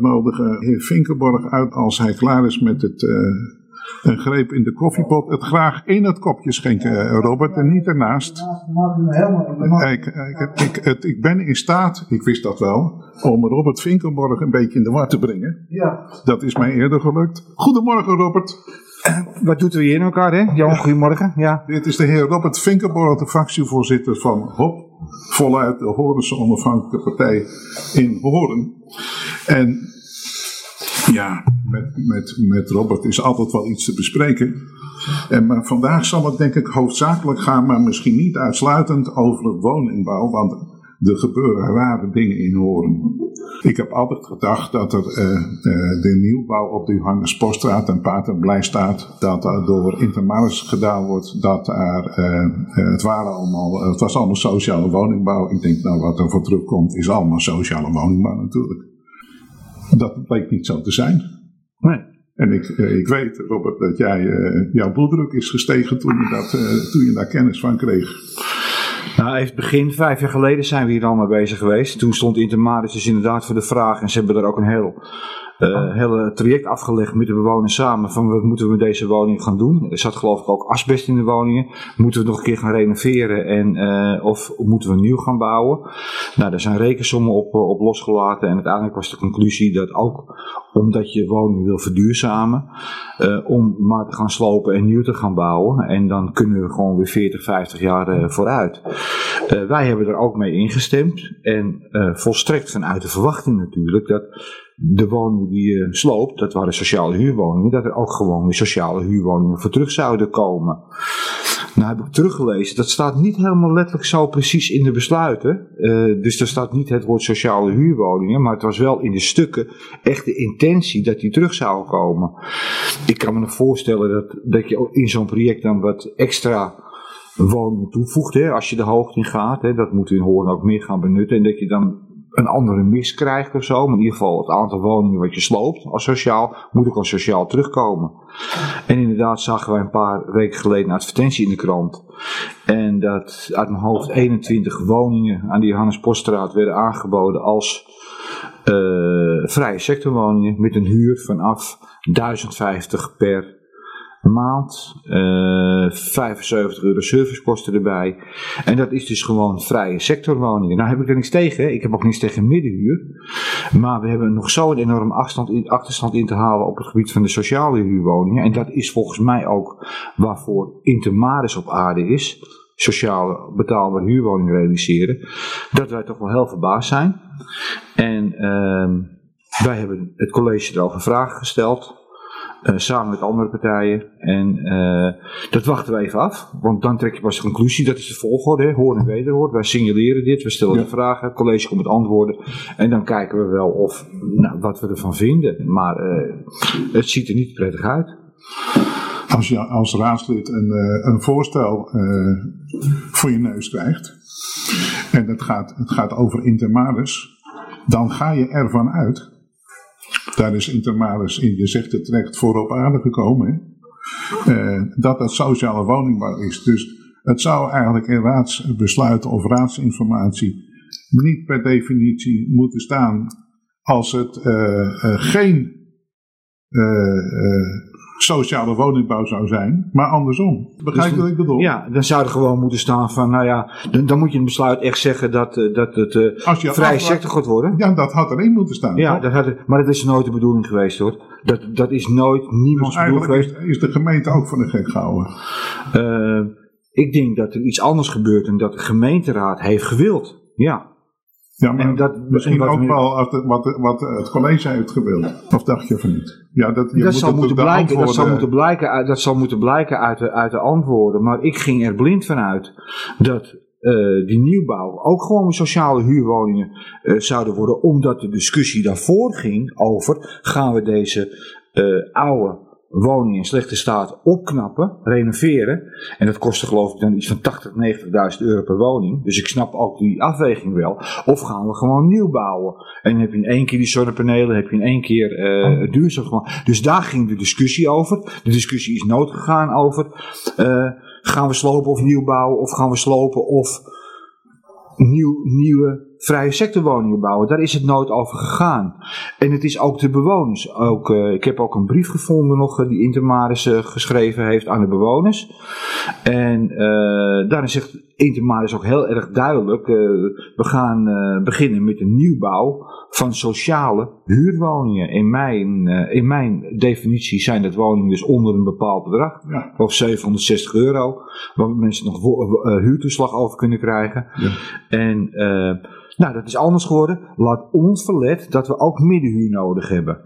we nodigen heer Vinkenborg uit als hij klaar is met het een greep in de koffiepot. Het graag in het kopje schenken, Robert, en niet ernaast. Ik, ik, ik, het, ik ben in staat, ik wist dat wel, om Robert Vinkenborg een beetje in de war te brengen. Ja. Dat is mij eerder gelukt. Goedemorgen, Robert. Wat doet u hier in elkaar, hè? Jan, goedemorgen. Ja. Dit is de heer Robert Vinkenborg, de fractievoorzitter van HOP. Voluit de Horense Onafhankelijke Partij in Horen. En ja, met, met, met Robert is altijd wel iets te bespreken. En, maar vandaag zal het denk ik hoofdzakelijk gaan, maar misschien niet uitsluitend over woningbouw. Want er gebeuren rare dingen in Horen. Ik heb altijd gedacht dat er uh, uh, de nieuwbouw op de Johannes Poststraat en Paterblij-staat, dat er door Intermaris gedaan wordt, dat er, uh, het, waren allemaal, het was allemaal sociale woningbouw. Ik denk nou wat er voor terugkomt is allemaal sociale woningbouw natuurlijk. Dat bleek niet zo te zijn. Nee. En ik, ik weet, Robert, dat jij, jouw bloeddruk is gestegen toen je, dat, toen je daar kennis van kreeg. Nou, even begin, vijf jaar geleden zijn we hier al mee bezig geweest. Toen stond Intermaris dus inderdaad voor de vraag, en ze hebben daar ook een heel uh, hele traject afgelegd met de bewoners samen van wat moeten we met deze woning gaan doen. Er zat geloof ik ook asbest in de woningen. Moeten we het nog een keer gaan renoveren en, uh, of moeten we nieuw gaan bouwen? Nou, daar zijn rekensommen op, op losgelaten en uiteindelijk was de conclusie dat ook omdat je woning wil verduurzamen, om maar te gaan slopen en nieuw te gaan bouwen. En dan kunnen we gewoon weer 40, 50 jaar vooruit. wij hebben er ook mee ingestemd en volstrekt vanuit de verwachting natuurlijk dat de woningen die je sloopt, dat waren sociale huurwoningen, dat er ook gewoon weer sociale huurwoningen voor terug zouden komen. Nou heb ik teruggelezen, dat staat niet helemaal letterlijk zo precies in de besluiten. Uh, dus er staat niet het woord sociale huurwoningen, maar het was wel in de stukken echt de intentie dat die terug zouden komen. Ik kan me nog voorstellen dat, dat je in zo'n project dan wat extra woningen toevoegt, als je de hoogte in gaat. Hè, dat moet in Hoorn ook meer gaan benutten. En dat je dan een andere mis krijgt of zo. Maar in ieder geval het aantal woningen wat je sloopt als sociaal, moet ook als sociaal terugkomen. En inderdaad zagen wij een paar weken geleden een advertentie in de krant. En dat uit mijn hoofd 21 woningen aan die Johannes Poststraat werden aangeboden als uh, vrije sectorwoningen met een huur vanaf 1050 per maand. Uh, 75 euro servicekosten erbij. En dat is dus gewoon vrije sectorwoningen. Nou heb ik er niks tegen. Ik heb ook niets tegen middenhuur. Maar we hebben nog zo'n afstand in, achterstand in te halen op het gebied van de sociale huurwoningen. En dat is volgens mij ook waarvoor Intermaris op aarde is. Sociale betaalbare huurwoningen realiseren. Dat wij toch wel heel verbaasd zijn. En uh, wij hebben het college erover vragen gesteld. Uh, samen met andere partijen. En uh, dat wachten we even af. Want dan trek je pas de conclusie. Dat is de volgorde. Hè? Hoor en wederhoor. Wij signaleren dit. We stellen ja. de vragen. Het college komt met antwoorden. En dan kijken we wel of, nou, wat we ervan vinden. Maar uh, het ziet er niet prettig uit. Als je als raadslid een, een voorstel voor je neus krijgt. En het gaat, het gaat over intermaris. Dan ga je ervan uit daar is Intermaris in, je zegt het terecht, voor op aarde gekomen. Uh, dat dat sociale woningbouw is. Dus het zou eigenlijk in raadsbesluiten of raadsinformatie niet per definitie moeten staan als het uh, uh, geen sociale woningbouw zou zijn, maar andersom. Begrijp je dus, wat ik bedoel? Ja, dan zou er gewoon moeten staan van, nou ja, dan, dan moet je een besluit echt zeggen dat, uh, dat het uh, vrije sector gaat worden. Ja, dat had erin moeten staan. Ja, dat had, maar dat is nooit de bedoeling geweest hoor. Dat, dat is nooit niemands dus bedoeling geweest. Is, is de gemeente ook van de gek gehouden? Uh, ik denk dat er iets anders gebeurt en dat de gemeenteraad heeft gewild. Ja. Ja, maar en dat, misschien ook wel wat, wat, wat, het college heeft gewild. Of dacht je van niet? Ja, dat, je dat, moet zal moeten blijken, dat, zal moeten blijken, uit, dat zal moeten blijken uit de, uit de antwoorden. Maar ik ging er blind vanuit dat uh, die nieuwbouw ook gewoon sociale huurwoningen uh, zouden worden. Omdat de discussie daarvoor ging over gaan we deze uh, oude woningen in slechte staat opknappen, renoveren. En dat kostte geloof ik dan iets van 80, 90.000 euro per woning. Dus ik snap ook die afweging wel. Of gaan we gewoon nieuw bouwen. En dan heb je in één keer die zonnepanelen, heb je in één keer uh, het duurzaam. Dus daar ging de discussie over. De discussie is nooit gegaan over uh, gaan we slopen of nieuw bouwen. Of gaan we slopen of nieuw, nieuwe vrije sectorwoningen bouwen. Daar is het nooit over gegaan. En het is ook de bewoners. Ook, uh, ik heb ook een brief gevonden nog die Intermaris geschreven heeft aan de bewoners. En daarin zegt Intermaris ook heel erg duidelijk, we gaan beginnen met een nieuwbouw van sociale huurwoningen. In mijn, in mijn definitie zijn dat woningen dus onder een bepaald bedrag. Ja. Of 760 euro. Waar mensen nog huurtoeslag over kunnen krijgen. Ja. En uh, nou, dat is anders geworden. Laat ons verlet dat we ook middenhuur nodig hebben.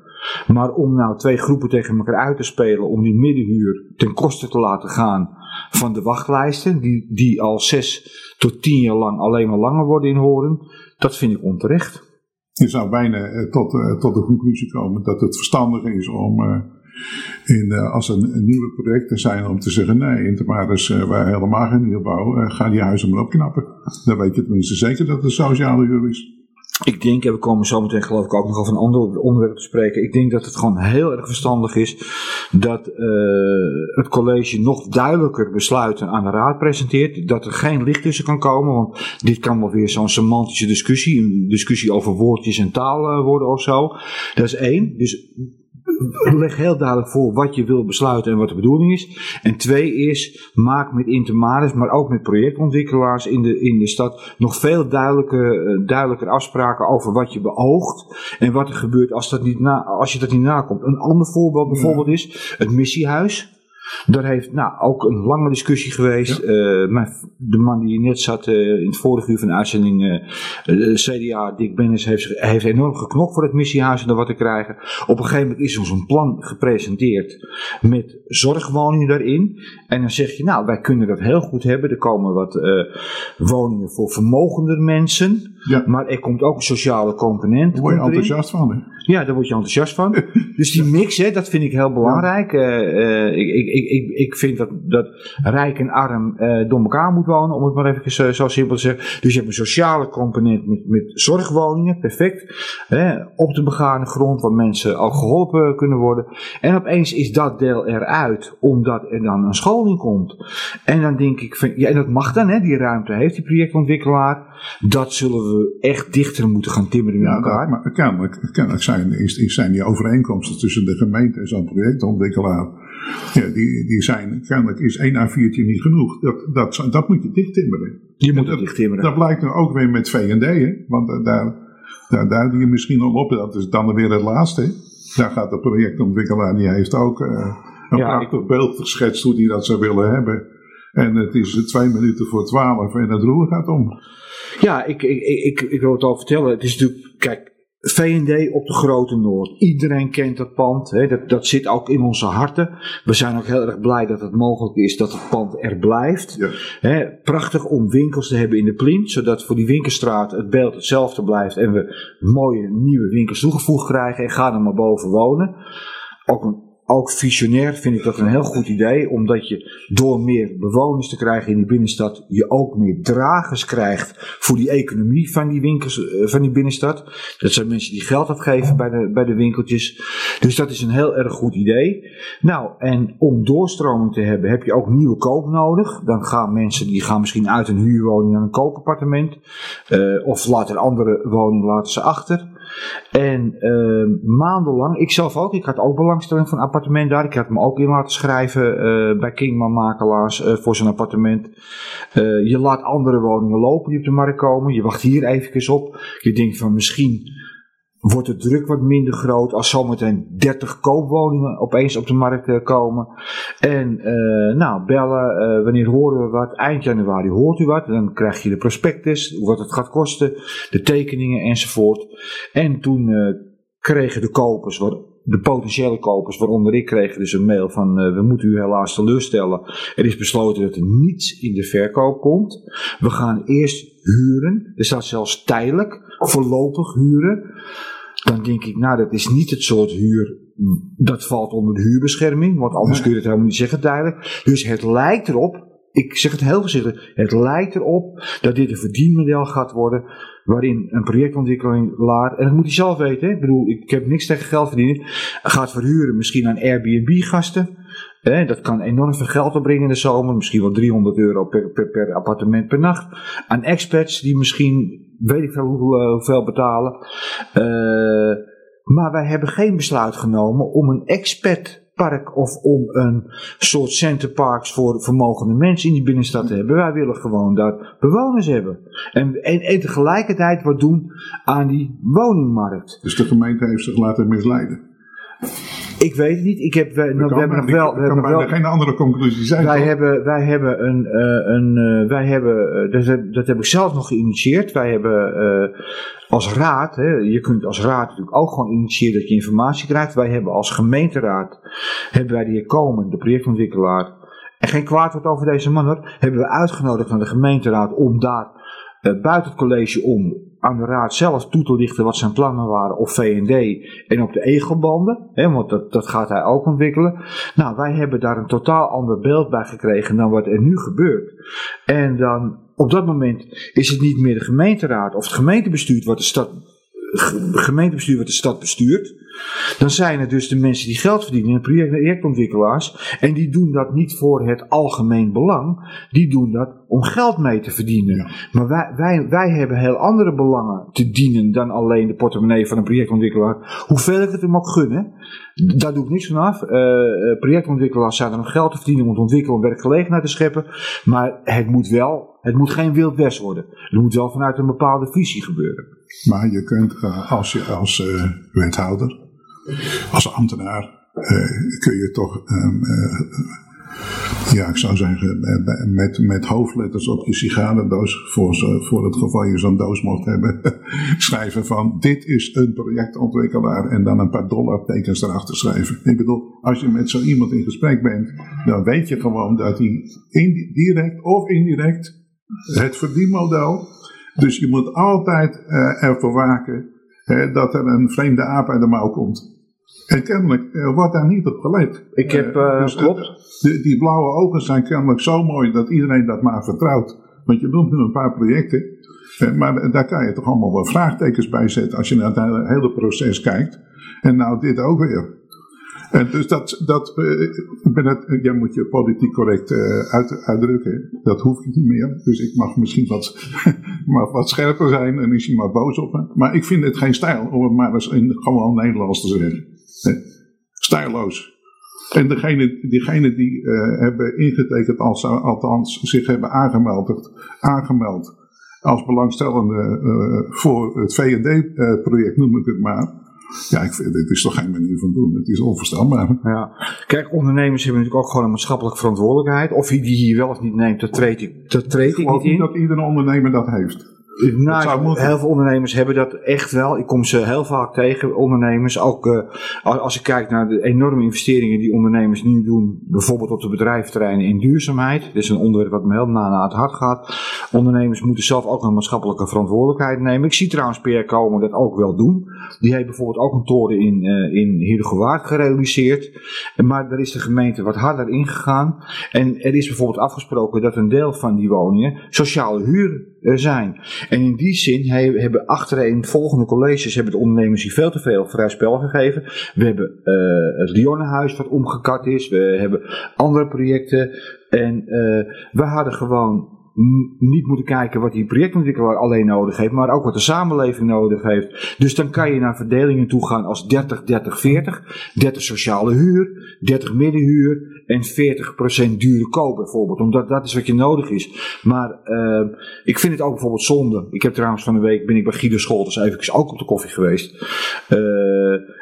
Maar om nou twee groepen tegen elkaar uit te spelen, om die middenhuur ten koste te laten gaan van de wachtlijsten, die, die al zes tot tien jaar lang alleen maar langer worden in Horen, dat vind ik onterecht. Je zou bijna eh, tot, uh, tot de conclusie komen dat het verstandig is om uh, in, als er nieuwe projecten zijn om te zeggen nee, Intermaris, uh, wij helemaal geen nieuwbouw, uh, ga die huizen maar opknappen. Dan weet je tenminste zeker dat het sociale huur is. Ik denk, en we komen zo meteen geloof ik ook nog over een ander onderwerp te spreken. Ik denk dat het gewoon heel erg verstandig is dat uh, het college nog duidelijker besluiten aan de raad presenteert. Dat er geen licht tussen kan komen, want dit kan wel weer zo'n semantische discussie, een discussie over woordjes en taal uh, worden of zo. Dat is één. Dus leg heel duidelijk voor wat je wil besluiten en wat de bedoeling is. En twee is, maak met intermaris, maar ook met projectontwikkelaars in de, in de stad nog veel duidelijker, eh, duidelijker afspraken over wat je beoogt en wat er gebeurt als, dat niet na, als je dat niet nakomt. Een ander voorbeeld bijvoorbeeld is het missiehuis. Daar heeft nou, ook een lange discussie geweest. Ja. Uh, de man die net zat uh, in het vorige uur van de uitzending, uh, CDA, Dick Bennis, heeft, heeft enorm geknokt voor het missiehuis en er wat te krijgen. Op een gegeven moment is ons een plan gepresenteerd met zorgwoningen daarin. En dan zeg je, nou, wij kunnen dat heel goed hebben. Er komen wat woningen voor vermogender mensen. Ja. Maar er komt ook een sociale component. Daar word je enthousiast van, hè? Ja, daar word je enthousiast van. dus die mix, hè, dat vind ik heel belangrijk. Ja. ik, ik, ik, ik, ik vind dat, dat rijk en arm uh, door elkaar moet wonen, om het maar even zo, zo simpel te zeggen. Dus je hebt een sociale component met, met zorgwoningen, perfect. Hè, op de begane grond waar mensen al geholpen kunnen worden. En opeens is dat deel eruit, omdat er dan een scholing komt. En dan denk ik, van, ja, en dat mag dan, hè, die ruimte heeft die projectontwikkelaar. Dat zullen we echt dichter moeten gaan timmeren met ja, elkaar. maar kennelijk, kennelijk zijn, zijn die overeenkomsten tussen de gemeente en zo'n projectontwikkelaar ja, die, die zijn, kennelijk is één A4'tje niet genoeg. Dat, dat, dat moet je dichttimmeren. Je moet het dichttimmeren. Dat blijkt nu ook weer met V&D, hè? want eh, daar, daar, die je misschien al op, dat is dan weer het laatste. Daar gaat de projectontwikkelaar, die heeft ook uh, een ja, prachtig ik... beeld geschetst hoe die dat zou willen hebben. En het is twee minuten voor twaalf en het roer gaat om. Ja, ik, ik, ik, ik wil het al vertellen. Het is natuurlijk, kijk, VND op de Grote Noord. Iedereen kent dat pand. Hè. Dat, dat zit ook in onze harten. We zijn ook heel erg blij dat het mogelijk is dat het pand er blijft. Ja. Hè, prachtig om winkels te hebben in de plint. Zodat voor die winkelstraat het beeld hetzelfde blijft. En we mooie nieuwe winkels toegevoegd krijgen. En ga er maar boven wonen. Ook een ook visionair vind ik dat een heel goed idee, omdat je door meer bewoners te krijgen in die binnenstad, je ook meer dragers krijgt voor die economie van die winkels, eh, van die binnenstad. Dat zijn mensen die geld uitgeven bij de, bij de winkeltjes. Dus dat is een heel erg goed idee. Nou, en om doorstroming te hebben, heb je ook nieuwe koop nodig. Dan gaan mensen, die gaan misschien uit een huurwoning naar een koopappartement. Uh, of laten andere woning laten ze achter. En uh, maandenlang, ik zelf ook, ik had ook belangstelling voor een appartement daar. Ik had me ook in laten schrijven uh, bij Kingman Makelaars uh, voor zijn appartement. je laat andere woningen lopen die op de markt komen. Je wacht hier even op. Je denkt van misschien wordt de druk wat minder groot als zometeen 30 koopwoningen opeens op de markt uh, komen. En uh, nou, bellen, uh, wanneer horen we wat? Eind januari hoort u wat. Dan krijg je de prospectus, wat het gaat kosten, de tekeningen enzovoort. En toen kregen de kopers, de potentiële kopers, waaronder ik, kregen dus een mail van we moeten u helaas teleurstellen. Er is besloten dat er niets in de verkoop komt. We gaan eerst huren. Er staat zelfs tijdelijk, voorlopig huren. Dan denk ik, nou dat is niet het soort huur dat valt onder de huurbescherming, want anders kun je het helemaal niet zeggen duidelijk. Dus het lijkt erop, ik zeg het heel voorzichtig, het lijkt erop dat dit een verdienmodel gaat worden waarin een projectontwikkelaar, en dat moet hij zelf weten, ik bedoel, ik heb niks tegen geld verdienen, gaat verhuren misschien aan Airbnb-gasten, Eh, dat kan enorm veel geld opbrengen in de zomer. Misschien wel 300 euro per, appartement per nacht. Aan expats die misschien weet ik veel hoeveel, hoeveel betalen. Uh, maar wij hebben geen besluit genomen om een expertpark of om een soort centerparks voor vermogende mensen in die binnenstad te hebben. Wij willen gewoon daar bewoners hebben. En, en, en tegelijkertijd wat doen aan die woningmarkt. Dus de gemeente heeft zich laten misleiden. Ik weet het niet. Ik heb, we, nou, we hebben nog wel. We hebben wel geen andere conclusie zijn. Wij hebben, wij hebben een. Uh, een uh, wij hebben, uh, dat, heb, dat heb ik zelf nog geïnitieerd. Wij hebben als raad. Hè, je kunt als raad natuurlijk ook gewoon initiëren dat je informatie krijgt. Wij hebben als gemeenteraad. Hebben wij de heer Komen, de projectontwikkelaar. En geen kwaad wordt over deze man hoor. Hebben we uitgenodigd naar de gemeenteraad om daar buiten het college om aan de raad zelf toe te lichten wat zijn plannen waren op VND en op de egelbanden, hè, want dat, dat gaat hij ook ontwikkelen. Nou, wij hebben daar een totaal ander beeld bij gekregen dan wat er nu gebeurt. En dan op dat moment is het niet meer de gemeenteraad of het gemeentebestuur wat de stad gemeentebestuur wat de stad bestuurt. Dan zijn het dus de mensen die geld verdienen, project, projectontwikkelaars. En die doen dat niet voor het algemeen belang. Die doen dat om geld mee te verdienen. Maar wij, wij, wij hebben heel andere belangen te dienen dan alleen de portemonnee van een projectontwikkelaar. Hoeveel ik het hem ook gunnen, daar doe ik niks vanaf. Uh, projectontwikkelaars zijn er om geld te verdienen, om te ontwikkelen, om werkgelegenheid te scheppen. Maar het moet wel, het moet geen wild west worden. Het moet wel vanuit een bepaalde visie gebeuren. Maar je kunt uh, als, je, als uh, wethouder, als ambtenaar, kun je toch um, ja, ik zou zeggen, met, met hoofdletters op je sigarendoos, voor, voor het geval je zo'n doos mocht hebben, schrijven van dit is een projectontwikkelaar en dan een paar dollartekens erachter schrijven. Ik bedoel, als je met zo iemand in gesprek bent, dan weet je gewoon dat hij direct of indirect het verdienmodel, dus je moet altijd uh, ervoor waken hè, dat er een vreemde aap uit de mouw komt. En kennelijk uh, wordt daar niet op gelet. Ik heb, dus klopt. De, die blauwe ogen zijn kennelijk zo mooi dat iedereen dat maar vertrouwt. Want je doet nu een paar projecten, maar daar kan je toch allemaal wel vraagtekens bij zetten als je naar het hele proces kijkt. En nou dit ook weer. En dus dat, dat ben het, jij moet je politiek correct uit, uitdrukken. Dat hoef ik niet meer. Dus ik mag misschien wat, maar wat scherper zijn en is maar boos op me. Maar ik vind het geen stijl om het maar eens in gewoon Nederlands te zeggen. Stijlloos. En degene, diegenen die hebben ingetekend, als, althans zich hebben aangemeld, aangemeld als belangstellende voor het VD-project, noem ik het maar. Ja, ik vind, dit is toch geen manier van doen. Het is onvoorstelbaar. Ja. Kijk, ondernemers hebben natuurlijk ook gewoon een maatschappelijke verantwoordelijkheid. Of die hier wel of niet neemt, dat treed ik, dat treed ik, niet in. niet dat iedere ondernemer dat heeft. Nou, heel veel ondernemers hebben dat echt wel. Ik kom ze heel vaak tegen, ondernemers. Ook uh, als ik kijk naar de enorme investeringen die ondernemers nu doen, bijvoorbeeld op de bedrijfterreinen in duurzaamheid. Dat is een onderwerp wat me heel na naar het hart gaat. Ondernemers moeten zelf ook een maatschappelijke verantwoordelijkheid nemen. Ik zie trouwens PR Komen dat ook wel doen. Die heeft bijvoorbeeld ook een toren in, uh, in Heerdegewaard gerealiseerd. Maar daar is de gemeente wat harder ingegaan. En er is bijvoorbeeld afgesproken dat een deel van die woningen sociale huur zijn. En in die zin hebben achterin volgende colleges hebben de ondernemers hier veel te veel vrij spel gegeven. We hebben uh, het Lionnenhuis wat omgekat is. We hebben andere projecten. En uh, we hadden gewoon niet moeten kijken wat die projectontwikkelaar alleen nodig heeft, maar ook wat de samenleving nodig heeft. Dus dan kan je naar verdelingen toe gaan als 30, 30, 40. 30 sociale huur, 30 middenhuur en 40% dure koop bijvoorbeeld. Omdat dat is wat je nodig is. Maar uh, ik vind het ook bijvoorbeeld zonde. Ik heb trouwens van de week ben ik bij Guido Scholters even ook op de koffie geweest. Uh,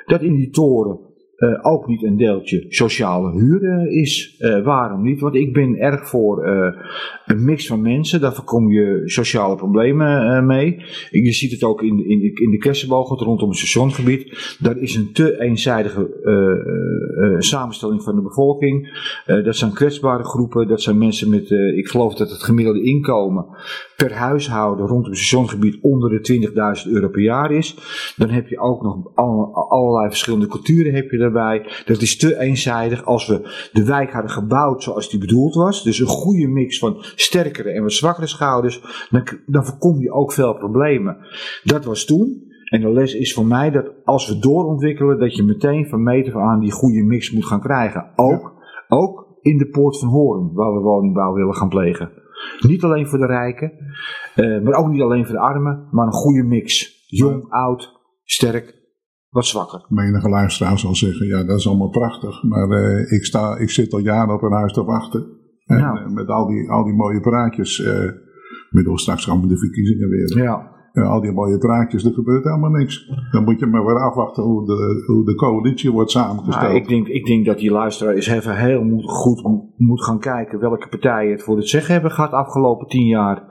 dat in die toren uh, ook niet een deeltje sociale huur uh, is. Uh, waarom niet? Want ik ben erg voor een mix van mensen. Daar voorkom je sociale problemen mee. Je ziet het ook in, in, in de kersenbogen rondom het stationgebied. Daar is een te eenzijdige samenstelling van de bevolking. dat zijn kwetsbare groepen. Dat zijn mensen met, ik geloof dat het gemiddelde inkomen per huishouden rondom het stationgebied onder de 20.000 euro per jaar is. Dan heb je ook nog allerlei verschillende culturen heb je Dat is te eenzijdig. Als we de wijk hadden gebouwd zoals die bedoeld was, dus een goede mix van sterkere en wat zwakkere schouders, dan, dan voorkom je ook veel problemen. Dat was toen. En de les is voor mij dat als we doorontwikkelen, dat je meteen van meter aan die goede mix moet gaan krijgen. Ook, ook in de poort van Horen, waar we woningbouw willen gaan plegen. Niet alleen voor de rijken, eh, maar ook niet alleen voor de armen, maar een goede mix. Jong, oud, sterk, wat zwakker. Menige luisteraar zal zeggen, ja dat is allemaal prachtig, maar eh, ik, sta, ik zit al jaren op een huis te wachten. En eh, met al die, al die mooie praatjes, eh middel straks gaan we de verkiezingen weer. Ja. Ja, al die mooie praatjes, er gebeurt helemaal niks. Dan moet je maar weer afwachten hoe de, hoe de coalitie wordt samengesteld. Maar ik, denk, ik denk dat die luisteraar eens even heel goed moet gaan kijken welke partijen het voor het zeggen hebben gehad de afgelopen tien jaar.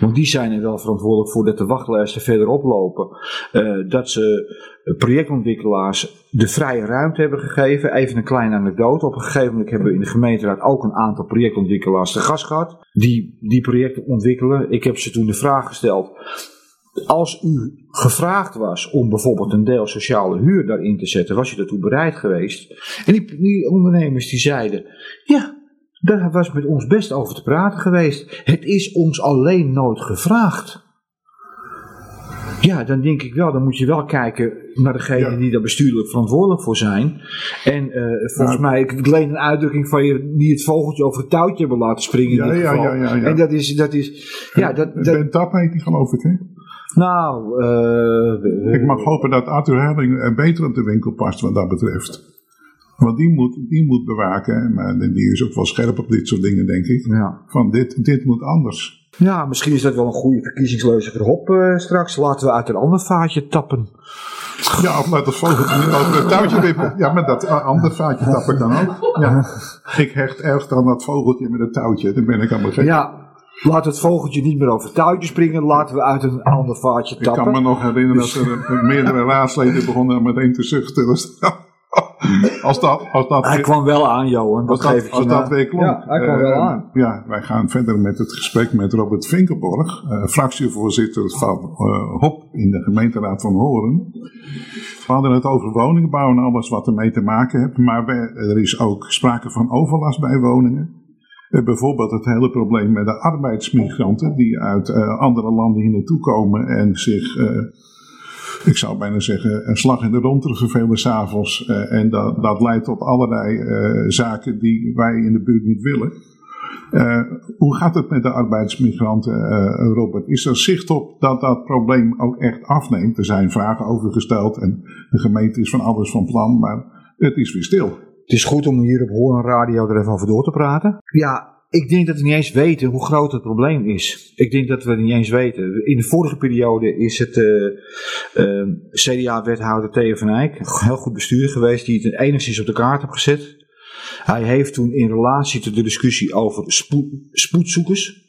Want die zijn er wel verantwoordelijk voor dat de wachtlijsten verder oplopen. Eh, dat ze projectontwikkelaars de vrije ruimte hebben gegeven. Even een kleine anekdote. Op een gegeven moment hebben we in de gemeenteraad ook een aantal projectontwikkelaars te gast gehad. Die, die projecten ontwikkelen. Ik heb ze toen de vraag gesteld. Als u gevraagd was om bijvoorbeeld een deel sociale huur daarin te zetten, was u daartoe bereid geweest? En die, die ondernemers die zeiden, ja, daar was met ons best over te praten geweest. Het is ons alleen nooit gevraagd. Ja, dan denk ik wel, dan moet je wel kijken naar degenen Ja. die daar bestuurlijk verantwoordelijk voor zijn. En eh, volgens Ja. mij, ik leen een uitdrukking van je die het vogeltje over het touwtje hebben laten springen in Ja, dit ja, geval. ja, ja, ja. En dat is, dat is, ja, dat, dat, Ben Tap heet die geloof ik, hè? Nou, eh, Ik mag hopen dat Arthur Herling eh, beter op de winkel past wat dat betreft. Want die moet, die moet bewaken, maar die is ook wel scherp op dit soort dingen, denk ik. ja. Van dit, dit moet anders. ja, misschien is dat wel een goede verkiezingsleuze voor Hop eh, straks. Laten we uit een ander vaatje tappen. Ja, of laat het vogeltje niet over het touwtje wippen. Ja, maar dat andere vaatje tap ik dan ook. Ja. Ik hecht erg aan dat vogeltje met het touwtje. Dan ben ik aan gek. Ja, laat het vogeltje niet meer over het touwtje springen. Laten we uit een ander vaatje Ik kan me tappen. nog herinneren dat er eh, meerdere raadsleden begonnen meteen te zuchten. Dus, als dat, als dat, Hij weer- kwam wel aan, Johan. als Dat geef dat, ik als je dat weer klopt. Ja, hij kwam Eh, wel aan. Ja, wij gaan verder met het gesprek met Robert Vinkenborg, eh, fractievoorzitter van eh, HOP in de gemeenteraad van Horen. We hadden het over woningbouw en alles wat ermee te maken heeft. Maar we- er is ook sprake van overlast bij woningen. Eh, bijvoorbeeld het hele probleem met de arbeidsmigranten die uit eh, andere landen hier naartoe komen en zich, eh, ik zou bijna zeggen, een slag in de ronde vervelen s'avonds. Eh, en dat, dat leidt tot allerlei zaken die wij in de buurt niet willen. Hoe gaat het met de arbeidsmigranten, Robert? Is er zicht op dat dat probleem ook echt afneemt? Er zijn vragen over gesteld en de gemeente is van alles van plan, maar het is weer stil. Het is goed om hier op Hoorn Radio er even over door te praten. Ja, ik denk dat we niet eens weten hoe groot het probleem is. Ik denk dat we het niet eens weten. In de vorige periode is het eh, eh, CDA-wethouder Theo van Eyck, een heel goed bestuurder geweest, die het enigszins op de kaart heeft gezet. Hij heeft toen in relatie tot de discussie over spoed- spoedzoekers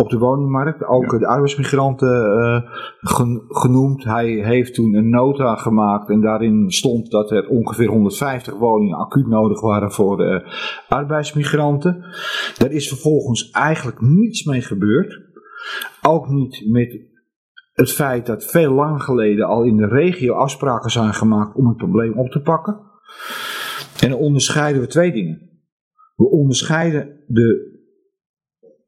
op de woningmarkt, ook Ja. de arbeidsmigranten eh, gen- genoemd. Hij heeft toen een nota gemaakt en daarin stond dat er ongeveer 150 woningen acuut nodig waren voor eh, arbeidsmigranten. Daar is vervolgens eigenlijk niets mee gebeurd. Ook niet met het feit dat veel lang geleden al in de regio afspraken zijn gemaakt om het probleem op te pakken. En dan onderscheiden we twee dingen. We onderscheiden de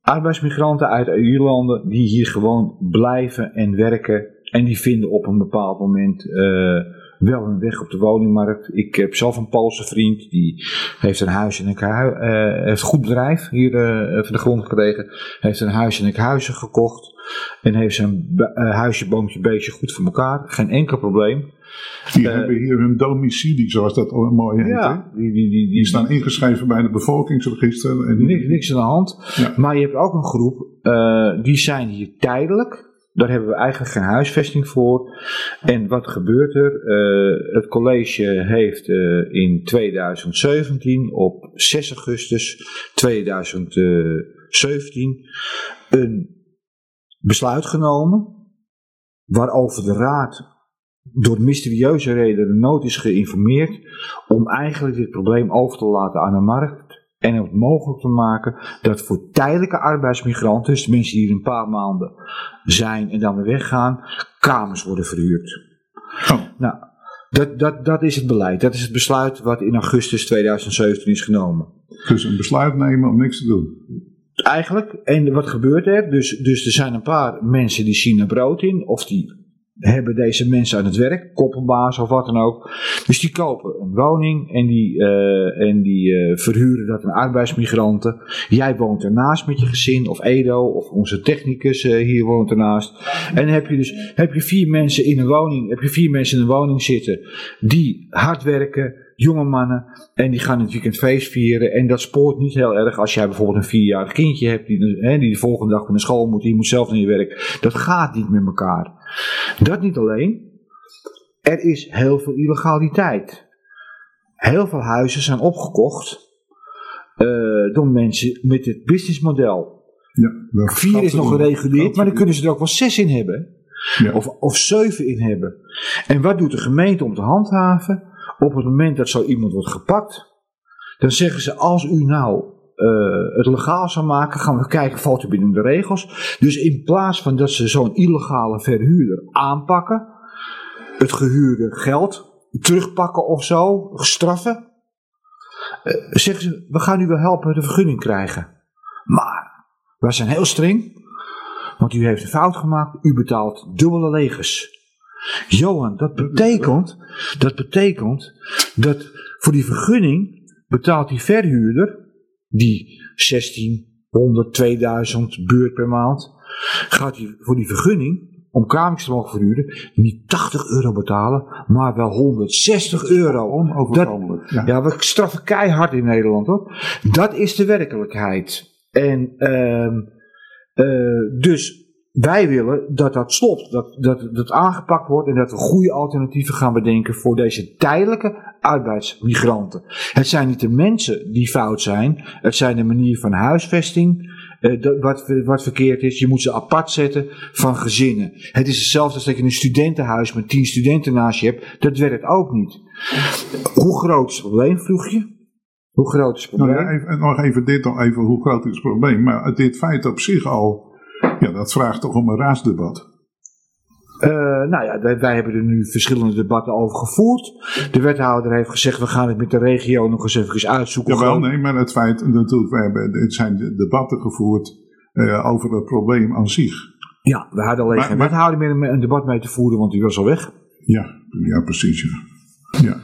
arbeidsmigranten uit EU-landen die hier gewoon blijven en werken. En die vinden op een bepaald moment eh, wel een weg op de woningmarkt. Ik heb zelf een Poolse vriend, die heeft een huis en een eh, heeft goed bedrijf hier eh, van de grond gekregen. Heeft een huis en een huizen gekocht. En heeft zijn huisje, boompje, beestje goed voor elkaar. Geen enkel probleem. Die Eh, hebben hier hun domicilie, zoals dat mooi heet. Ja, die, die, die, Die staan ingeschreven bij het bevolkingsregister. En Niks, niks aan de hand. Ja. Maar je hebt ook een groep, eh, die zijn hier tijdelijk. Daar hebben we eigenlijk geen huisvesting voor. En wat gebeurt er? Eh, het college heeft in 2017, op 6 augustus 2017, een besluit genomen. Waarover de raad door mysterieuze redenen nooit is geïnformeerd. Om eigenlijk dit probleem over te laten aan de markt. En het mogelijk te maken dat voor tijdelijke arbeidsmigranten, dus de mensen die hier een paar maanden zijn en dan weer weggaan, kamers worden verhuurd. Oh. Nou, dat, dat, dat is het beleid. Dat is het besluit wat in augustus 2017 is genomen. Dus een besluit nemen om niks te doen. Eigenlijk, en wat gebeurt er? Dus, dus er zijn een paar mensen die zien er brood in, of die hebben deze mensen aan het werk, koppelbaas of wat dan ook. Dus die kopen een woning en die, uh, en die uh, verhuren dat aan arbeidsmigranten. Jij woont ernaast met je gezin, of Edo, of onze technicus uh, hier woont ernaast. En heb je dus heb je vier mensen in een woning, heb je vier mensen in een woning zitten die hard werken, jonge mannen, en die gaan het weekend feest vieren. En dat spoort niet heel erg als jij bijvoorbeeld een vierjarig kindje hebt die, hè, die de volgende dag naar school moet, die moet zelf naar je werk. Dat gaat niet met elkaar. Dat niet alleen. Er is heel veel illegaliteit. Heel veel huizen zijn opgekocht uh, door mensen met het businessmodel. Ja, Vier is nog gereguleerd, maar dan kunnen ze er ook wel zes in hebben. Ja. Of, of zeven in hebben. En wat doet de gemeente om te handhaven? Op het moment dat zo iemand wordt gepakt, dan zeggen ze: als u nou uh, het legaal zou maken, gaan we kijken, valt u binnen de regels. Dus in plaats van dat ze zo'n illegale verhuurder aanpakken, het gehuurde geld terugpakken of zo, straffen, uh, zeggen ze, we gaan u wel helpen de vergunning krijgen. Maar, wij zijn heel streng, want u heeft een fout gemaakt, u betaalt dubbele legers. Johan, dat betekent, dat betekent dat voor die vergunning betaalt die verhuurder die 1600, 2000 beurt per maand, gaat hij voor die vergunning om kamers te mogen verhuren, niet 80 euro betalen, maar wel 160 euro. Onoverkomelijk. Ja. ja, we straffen keihard in Nederland hoor. Dat is de werkelijkheid. En uh, uh, dus wij willen dat dat stopt, dat, dat dat aangepakt wordt en dat we goede alternatieven gaan bedenken voor deze tijdelijke arbeidsmigranten. Het zijn niet de mensen die fout zijn, het zijn de manier van huisvesting, uh, wat, wat verkeerd is. Je moet ze apart zetten van gezinnen. Het is hetzelfde als dat je een studentenhuis met tien studenten naast je hebt. Dat werkt ook niet. Hoe groot is het probleem, vroeg je? Hoe groot is het probleem? Nou ja, even, nog even dit, nog even, hoe groot is het probleem? Maar dit feit op zich al ja, dat vraagt toch om een raadsdebat. Uh, nou ja, wij, wij, hebben er nu verschillende debatten over gevoerd. De wethouder heeft gezegd, we gaan het met de regio nog eens even uitzoeken. Jawel, nee, maar het feit natuurlijk, we hebben, het zijn debatten gevoerd uh, over het probleem aan zich. Ja, we hadden alleen maar, geen wethouder meer een debat mee te voeren, want die was al weg. Ja, ja precies. Ja. ja.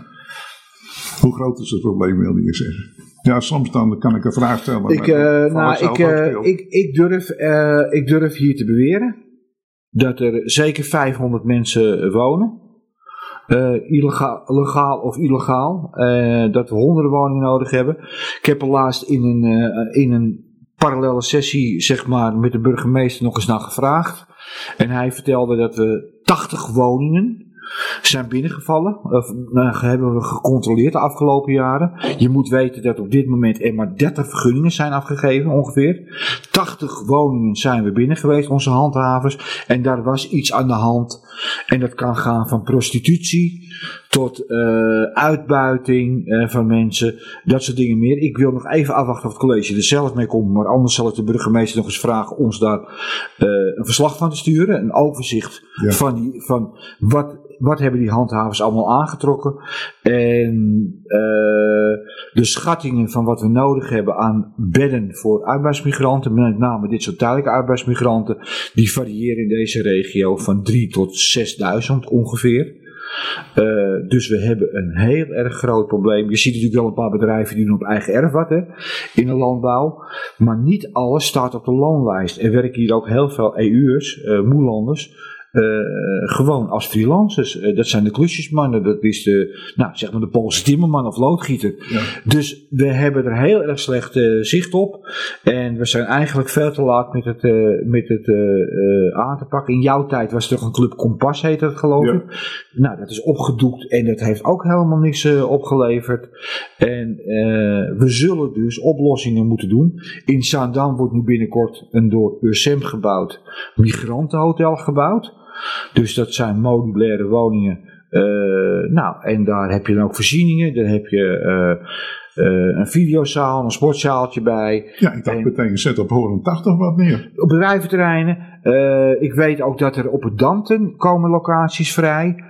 Hoe groot is het probleem, wilde je zeggen? Ja, soms dan kan ik een vraag stellen. Ik, uh, nou, ik, ik, ik, durf, ik durf hier te beweren dat er zeker 500 mensen wonen. illegaal, legaal of illegaal. dat we honderden woningen nodig hebben. Ik heb er laatst in een, in een parallele sessie zeg maar, met de burgemeester nog eens naar gevraagd. En hij vertelde dat we 80 woningen zijn binnengevallen. Of, nou, hebben we gecontroleerd de afgelopen jaren. Je moet weten dat op dit moment er maar 30 vergunningen zijn afgegeven, ongeveer. 80 woningen zijn we binnen geweest, onze handhavers. En daar was iets aan de hand. En dat kan gaan van prostitutie tot uh, uitbuiting uh, van mensen, dat soort dingen meer. Ik wil nog even afwachten of het college er zelf mee komt, maar anders zal ik de burgemeester nog eens vragen ons daar uh, een verslag van te sturen, een overzicht ja. van, die, van wat wat hebben die handhavers allemaal aangetrokken. En uh, de schattingen van wat we nodig hebben aan bedden voor arbeidsmigranten, met name dit soort tijdelijke arbeidsmigranten, die variëren in deze regio van 3 tot 6000 ongeveer. Uh, dus we hebben een heel erg groot probleem. Je ziet natuurlijk wel een paar bedrijven die doen op eigen erf wat in de landbouw. Maar niet alles staat op de loonlijst. Er werken hier ook heel veel EU'ers, uh, moelanders uh, gewoon als freelancers. Uh, dat zijn de klusjesmannen, dat is de, nou, zeg maar de Poolse timmerman of loodgieter. Ja. Dus we hebben er heel erg slecht uh, zicht op. En we zijn eigenlijk veel te laat met het, met het aan te pakken. In jouw tijd was er toch een club Kompas, heet dat geloof ik. Nou, dat is opgedoekt en dat heeft ook helemaal niks opgeleverd. En we zullen dus oplossingen moeten doen. In Zaandam wordt nu binnenkort een door USM gebouwd migrantenhotel gebouwd. Dus dat zijn modulaire woningen. Uh, nou, en daar heb je dan ook voorzieningen. Dan heb je uh, een videozaal, een sportzaaltje bij. Ja, ik dacht en, meteen, zet op 180 wat meer. Op bedrijventerreinen. ik weet ook dat er op het Danten komen locaties vrij.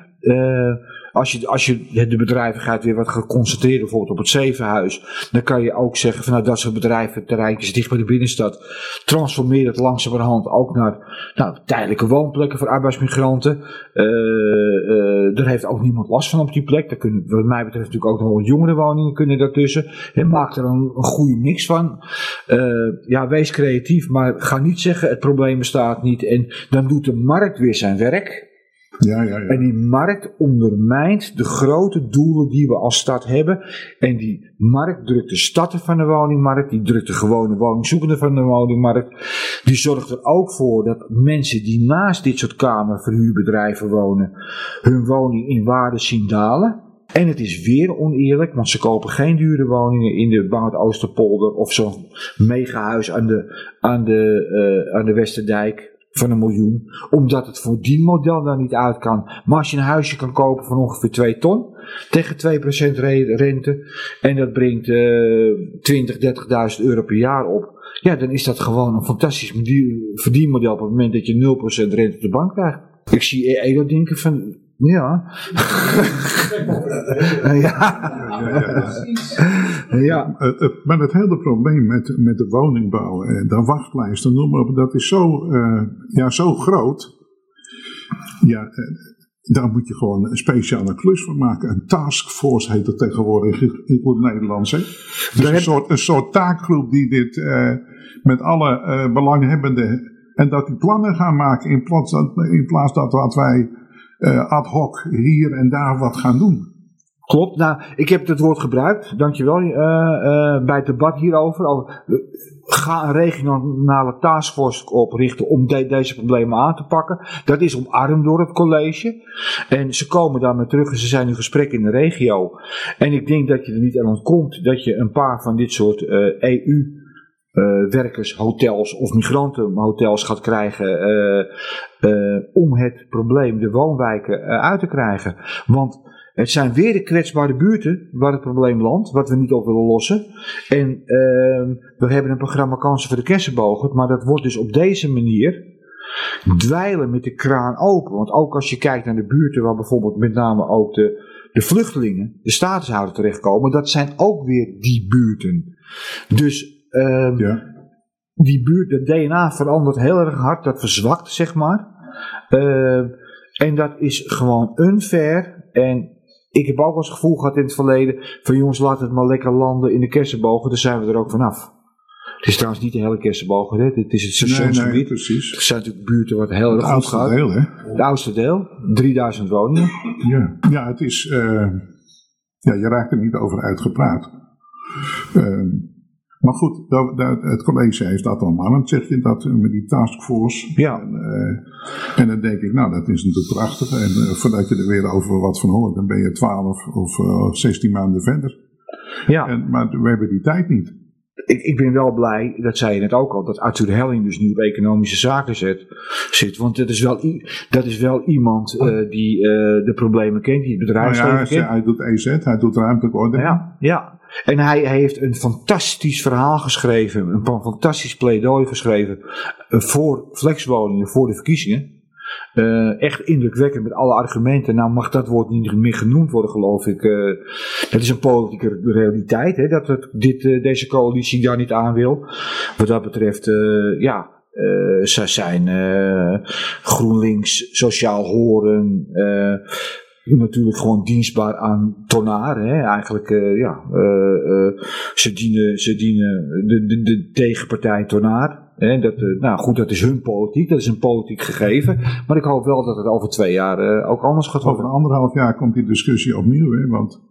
Als je, als je de bedrijvigheid weer wat gaat concentreren, bijvoorbeeld op het Zevenhuis, dan kan je ook zeggen van nou, dat soort bedrijven, terreintjes dicht bij de binnenstad, transformeer het langzamerhand ook naar nou, tijdelijke woonplekken voor arbeidsmigranten. Uh, uh, er heeft ook niemand last van op die plek. Daar kunnen, wat mij betreft natuurlijk ook nog wat jongere woningen kunnen daartussen. En maak er een, een goede mix van. Ja, wees creatief, maar ga niet zeggen het probleem bestaat niet en dan doet de markt weer zijn werk. Ja, ja, ja. En die markt ondermijnt de grote doelen die we als stad hebben. En die markt drukt de starter van de woningmarkt, die drukt de gewone woningzoekende van de woningmarkt. Die zorgt er ook voor dat mensen die naast dit soort kamerverhuurbedrijven wonen, hun woning in waarde zien dalen. En het is weer oneerlijk, want ze kopen geen dure woningen in de Bang Oosterpolder of zo'n megahuis aan de, aan, de, uh, aan de Westerdijk van een miljoen, omdat het voor die model dan niet uit kan. Maar als je een huisje kan kopen van ongeveer 2 ton tegen 2% rente en dat brengt uh, 20, 30.000 euro per jaar op, ja, dan is dat gewoon een fantastisch verdienmodel op het moment dat je 0% rente op de bank krijgt. Ik zie Edo denken van, ja. ja. ja. Maar het hele probleem met, met de woningbouw en de wachtlijsten, noem maar op, dat is zo, uh, ja, zo groot. Ja, uh, daar moet je gewoon een speciale klus voor maken. Een taskforce heet het tegenwoordig in het Nederlands. Hè? Dus een, soort, een soort taakgroep die dit uh, met alle belanghebbenden. En dat die plannen gaan maken in plaats, in plaats dat wat wij uh, ad hoc hier en daar wat gaan doen. Klopt, nou, ik heb het woord gebruikt, dankjewel, uh, uh, bij het debat hierover. Over, ga een regionale taskforce oprichten om de, deze problemen aan te pakken. Dat is omarmd door het college. En ze komen daarmee terug en ze zijn in gesprek in de regio. En ik denk dat je er niet aan ontkomt dat je een paar van dit soort EU uh, werkers, hotels of migrantenhotels gaat krijgen uh, uh, om het probleem de woonwijken uit te krijgen. Want het zijn weer de kwetsbare buurten waar het probleem landt, wat we niet op willen lossen. En ehm, we hebben een programma Kansen voor de Kersenbogen, maar dat wordt dus op deze manier dweilen met de kraan open. Want ook als je kijkt naar de buurten waar bijvoorbeeld met name ook de, de vluchtelingen, de statushouders terechtkomen, dat zijn ook weer die buurten. Dus Um, ja. Die buurt, de DNA verandert heel erg hard, dat verzwakt, zeg maar. Uh, en dat is gewoon unfair. En ik heb ook wel eens het gevoel gehad in het verleden: van jongens, laat het maar lekker landen in de kersenbogen, dan zijn we er ook vanaf. Het is trouwens niet de hele kersenbogen, hè? het is het stationsgebied. Nee, nee, precies. Het zijn natuurlijk buurten wat heel erg goed gaat. Het oudste deel, hè? Het oudste deel, 3000 woningen. Ja, ja het is. Uh, ja, je raakt er niet over uitgepraat. Uh, maar goed, dat, dat, het college heeft dat omarmd, zeg je, dat met die taskforce. Ja. En, uh, en dan denk ik, nou, dat is natuurlijk prachtig. En uh, voordat je er weer over wat van hoort, dan ben je 12 of uh, 16 maanden verder. Ja. En, maar we hebben die tijd niet. Ik, ik ben wel blij, dat zei je net ook al, dat Arthur Helling dus nu op economische zaken zit. zit want dat is wel, dat is wel iemand die de problemen kent, die het bedrijfsleven nou ja, kent. Hij doet EZ, hij doet ruimtelijke ordening. Ja, ja. En hij, heeft een fantastisch verhaal geschreven, een fantastisch pleidooi geschreven voor flexwoningen, voor de verkiezingen. Uh, echt indrukwekkend met alle argumenten. Nou mag dat woord niet meer genoemd worden, geloof ik. Uh, dat is een politieke realiteit, hè, dat dit, deze coalitie daar niet aan wil. Wat dat betreft, ja, ze zijn GroenLinks, Sociaal Horen natuurlijk gewoon dienstbaar aan Tonaar. Hè? Eigenlijk, uh, ja, uh, uh, ze dienen, ze dienen de, de, de tegenpartij Tonaar. Hè? Dat, nou goed, dat is hun politiek, dat is een politiek gegeven. Maar ik hoop wel dat het over twee jaar ook anders gaat worden. Over anderhalf jaar komt die discussie opnieuw, hè? want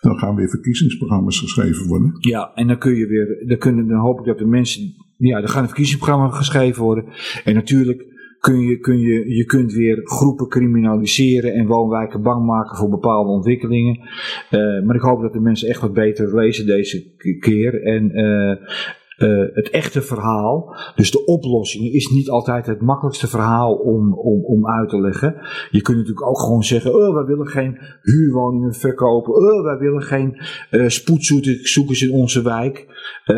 dan gaan weer verkiezingsprogramma's geschreven worden. Ja, en dan kun je weer, dan, kunnen, dan hoop ik dat de mensen, ja, dan gaan de verkiezingsprogramma's geschreven worden. En natuurlijk kun je, kun je, je kunt weer groepen criminaliseren en woonwijken bang maken voor bepaalde ontwikkelingen. Uh, maar ik hoop dat de mensen echt wat beter lezen deze keer. En uh, het echte verhaal, dus de oplossing, is niet altijd het makkelijkste verhaal om, om, om uit te leggen. Je kunt natuurlijk ook gewoon zeggen: oh, wij willen geen huurwoningen verkopen. Oh, wij willen geen uh, spoedzoekers in onze wijk. Uh,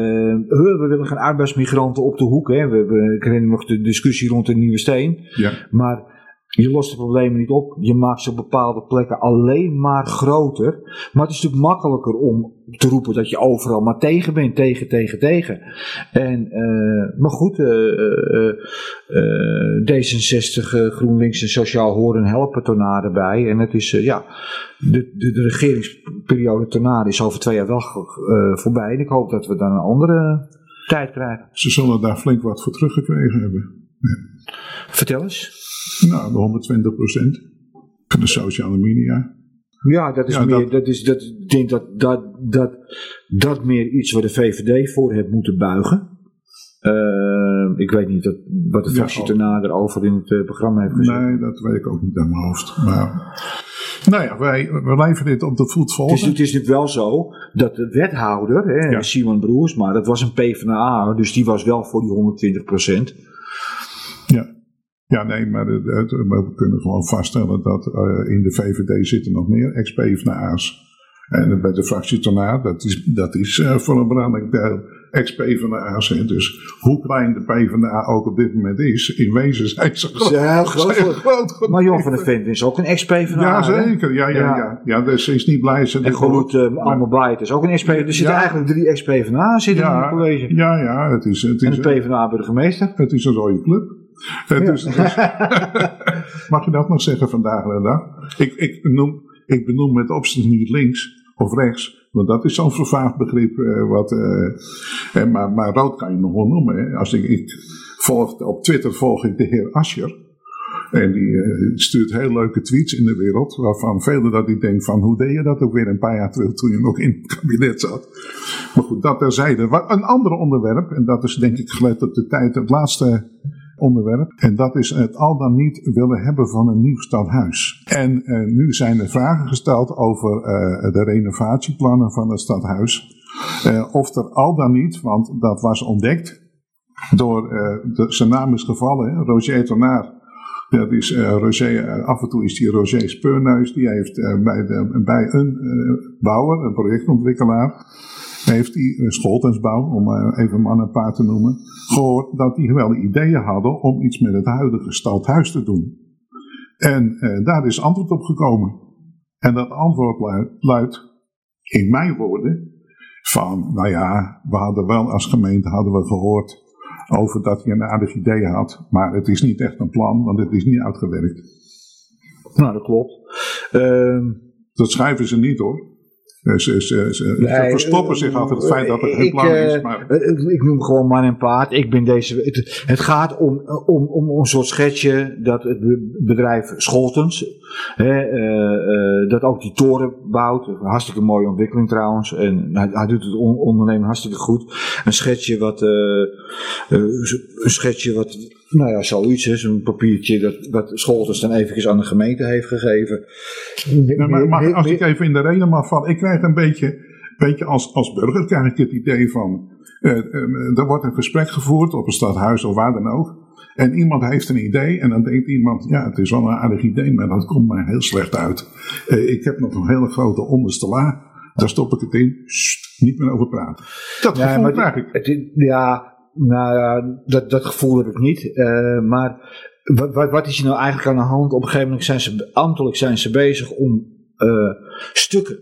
oh, we willen geen arbeidsmigranten op de hoek. Hè. We, we, ik herinner nog de discussie rond de Nieuwe Steen. Ja. Maar Je lost de problemen niet op. Je maakt ze op bepaalde plekken alleen maar groter. Maar het is natuurlijk makkelijker om te roepen dat je overal maar tegen bent. Tegen, tegen, tegen. En, uh, maar goed, uh, uh, D66, GroenLinks en Sociaal Horen helpen tornade bij. En het is, ja, de, de, de, regeringsperiode tornade is over twee jaar wel voorbij. En ik hoop dat we dan een andere tijd krijgen. Ze zullen daar flink wat voor teruggekregen hebben. Ja. Vertel eens. Nou, de 120 procent van de sociale media. Ja, dat is ja, meer, dat, dat, is, dat, ik denk dat, dat, dat dat meer iets waar de VVD voor heeft moeten buigen. Uh, ik weet niet dat, wat de fractie ja, daarna erover in het uh, programma heeft gezegd. Nee, dat weet ik ook niet aan mijn hoofd. Maar, nou ja, wij, wij blijven dit op de voet volgen. Het is, het is natuurlijk wel zo dat de wethouder, hè, ja. Simon Broers, maar dat was een PvdA, dus die was wel voor die 120 procent. Ja. Ja, nee, maar we kunnen gewoon vaststellen dat uh, in de VVD zitten nog meer ex-PVDA's. En bij de fractie dat is, dat is uh, voor een belangrijk deel ex-PVDA's. Dus hoe klein de PvdA ook op dit moment is, in wezen zijn ze groot. Ja, groot, groot maar Jon van der Vent is ook een ex-PvdA. Ja, zeker. Ja, ja, ja. ja. ja dus ze is niet blij. Ze en goed, uh, allemaal blij. Het is ook een ex-PvdA. Er zitten ja. eigenlijk drie ex-PvDA's in het college. Ja, ja. Het is, het is, en de PvdA-burgemeester. Het is een rode club. Ja. Dus, dus, mag je dat nog zeggen vandaag de dag? Ik, ik, noem, ik benoem met opzet niet links of rechts, want dat is zo'n vervaagd begrip. Uh, wat, uh, maar, maar rood kan je nog wel noemen. Hè. Als ik, ik volg, op Twitter volg ik de heer Ascher. En die uh, stuurt heel leuke tweets in de wereld, waarvan velen dat ik denk van, hoe deed je dat ook weer een paar jaar terug toen je nog in het kabinet zat. Maar goed, dat terzijde. Een ander onderwerp, en dat is denk ik gelet op de tijd, het laatste onderwerp. En dat is het al dan niet willen hebben van een nieuw stadhuis. En uh, nu zijn er vragen gesteld over uh, de renovatieplannen van het stadhuis. Uh, of er al dan niet, want dat was ontdekt door, zijn naam is gevallen, hè, Roger Tonaar. Dat is Roger, af en toe is die Roger Speurneus, die heeft bij, bij een bouwer, een projectontwikkelaar, heeft hij, uh, Scholtensbouw, om even man en paard te noemen, gehoord dat die wel ideeën hadden om iets met het huidige stadhuis te doen. En uh, daar is antwoord op gekomen. En dat antwoord luidt, luidt, in mijn woorden, van, nou ja, we hadden wel als gemeente hadden we gehoord over dat hij een aardig idee had, maar het is niet echt een plan, want het is niet uitgewerkt. Nou, dat klopt. Uh, dat schrijven ze niet hoor. Ze, ze, ze, nee, verstoppen zich achter het feit dat het geen plan is. Eh, maar... Ik noem gewoon man en paard. Ik ben deze, het, het gaat om, om, om een soort schetsje dat het bedrijf Scholtens, hè, uh, dat ook die toren bouwt. Hartstikke mooie ontwikkeling trouwens. En hij, hij doet het on, ondernemen hartstikke goed. Een schetsje wat, een schetsje wat nou ja, zoiets is. Een papiertje dat, dat Scholtens dan eventjes aan de gemeente heeft gegeven. maar, maar, als ik even in de reden mag vallen. Ik krijg een beetje, beetje als, als burger krijg ik het idee van... Uh, uh, er wordt een gesprek gevoerd op een stadhuis of waar dan ook. En iemand heeft een idee en dan denkt iemand... Ja, het is wel een aardig idee, maar dat komt mij heel slecht uit. Uh, ik heb nog een hele grote onderste la. Daar stop ik het in. Sst, niet meer over praten. Dat ja, gevoel krijg ik. Het, ja, nou ja, dat, dat gevoel heb ik niet. Uh, maar wat, wat, is er nou eigenlijk aan de hand? Op een gegeven moment zijn ze ambtelijk zijn ze bezig om uh, stukken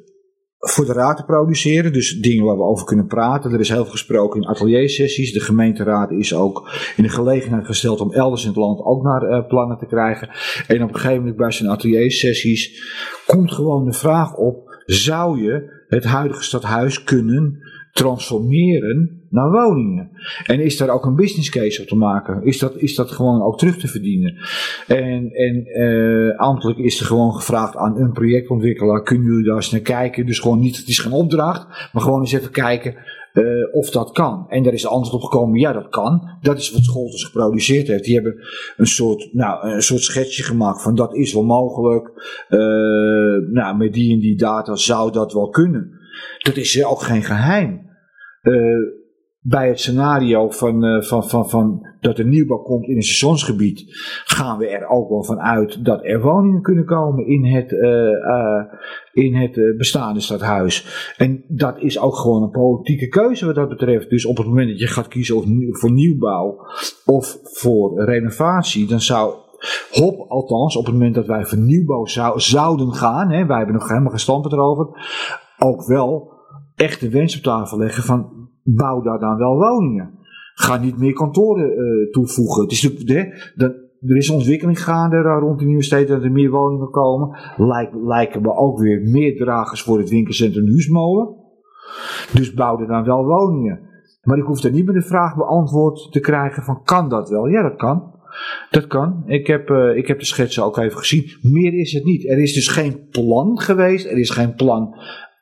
voor de raad te produceren. Dus dingen waar we over kunnen praten. Er is heel veel gesproken in ateliersessies. De gemeenteraad is ook in de gelegenheid gesteld om elders in het land ook naar uh, plannen te krijgen. En op een gegeven moment bij zijn ateliersessies komt gewoon de vraag op: zou je het huidige stadhuis kunnen transformeren naar woningen. En is daar ook een business case op te maken? Is dat, is dat gewoon ook terug te verdienen? En, en uh, ambtelijk is er gewoon gevraagd aan een projectontwikkelaar: kunnen jullie daar eens naar kijken? Dus gewoon niet, het is geen opdracht, maar gewoon eens even kijken. Uh, of dat kan. En daar is de antwoord op gekomen, ja dat kan. Dat is wat Scholters geproduceerd heeft. Die hebben een soort, nou, een soort schetsje gemaakt van dat is wel mogelijk. Uh, nou, met die en die data zou dat wel kunnen. Dat is ook geen geheim. Uh, bij het scenario van, uh, van, van, van dat er nieuwbouw komt in een seizoensgebied, gaan we er ook wel van uit dat er woningen kunnen komen in het, uh, in het bestaande stadhuis. En dat is ook gewoon een politieke keuze wat dat betreft. Dus op het moment dat je gaat kiezen voor nieuwbouw of voor renovatie, dan zou Hop, althans, op het moment dat wij vernieuwbouw zou, zouden gaan, hè, wij hebben nog helemaal geen standpunt erover, ook wel echt de wens op tafel leggen van bouw daar dan wel woningen. Ga niet meer kantoren uh, toevoegen. Het is hè, dat, er is ontwikkeling gaande rond de nieuwe steden dat er meer woningen komen. Lijk, lijken we ook weer meer dragers voor het winkelcentrum Huismolen. Dus bouw er dan wel woningen. Maar ik hoef er niet meer de vraag beantwoord te krijgen van kan dat wel? Ja, dat kan. Dat kan. Ik heb, uh, ik heb de schetsen ook even gezien. Meer is het niet. Er is dus geen plan geweest. Er is geen plan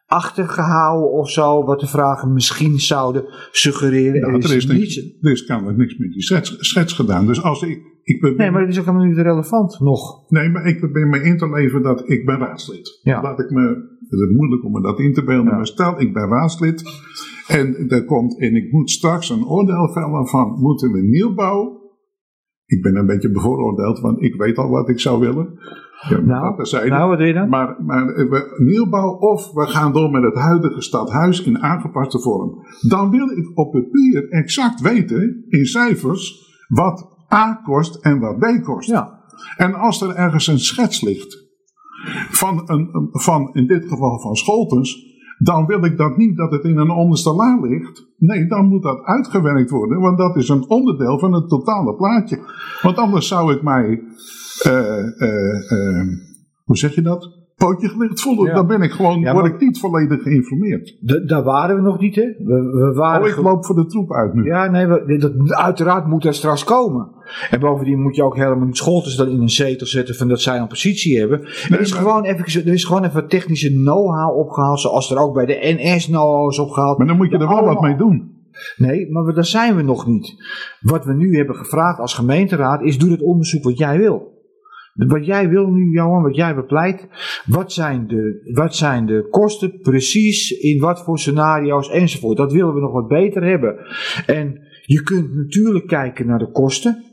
achtergehouden of zo, wat de vragen misschien zouden suggereren. Nou, er, is, er, is niets, er is kennelijk niks met die schets, schets gedaan. Dus als ik, ik ben, nee, maar dat is ook helemaal niet relevant nog. Nee, maar ik ben me in te leven dat ik ben raadslid. Ja. Laat ik me, het is moeilijk om me dat in te beelden, ja. maar stel ik ben raadslid en, er komt, en ik moet straks een oordeel vellen van moeten we nieuwbouw ik ben een beetje bevooroordeeld, want ik weet al wat ik zou willen. Ja, nou, dat nou, wat doe je dan? Maar, maar we, nieuwbouw of we gaan door met het huidige stadhuis in aangepaste vorm. Dan wil ik op papier exact weten, in cijfers, wat A kost en wat B kost. Ja. En als er ergens een schets ligt, van, een, van in dit geval van Scholtens, dan wil ik dat niet dat het in een onderste la ligt. Nee, dan moet dat uitgewerkt worden, want dat is een onderdeel van het totale plaatje. Want anders zou ik mij, hoe zeg je dat? pootje gelegd voelen. Dan ben ik gewoon, ja, word ik niet volledig geïnformeerd. daar waren we nog niet, hè? We, we waren oh, ik loop voor de troep uit nu. Ja, nee, we, dat, uiteraard moet dat straks komen. En bovendien moet je ook helemaal niet Scholtens dan in een zetel zetten van dat zij een positie hebben. er, is gewoon even, er is gewoon even technische know-how opgehaald, zoals er ook bij de NS know-how is opgehaald. Maar dan moet je er wel wat mee doen. Nee, maar daar zijn we nog niet. Wat we nu hebben gevraagd als gemeenteraad is: doe het onderzoek wat jij wil. Wat jij wil nu, Johan, wat jij bepleit, wat zijn, de, wat zijn de kosten precies, in wat voor scenario's enzovoort. Dat willen we nog wat beter hebben. En je kunt natuurlijk kijken naar de kosten.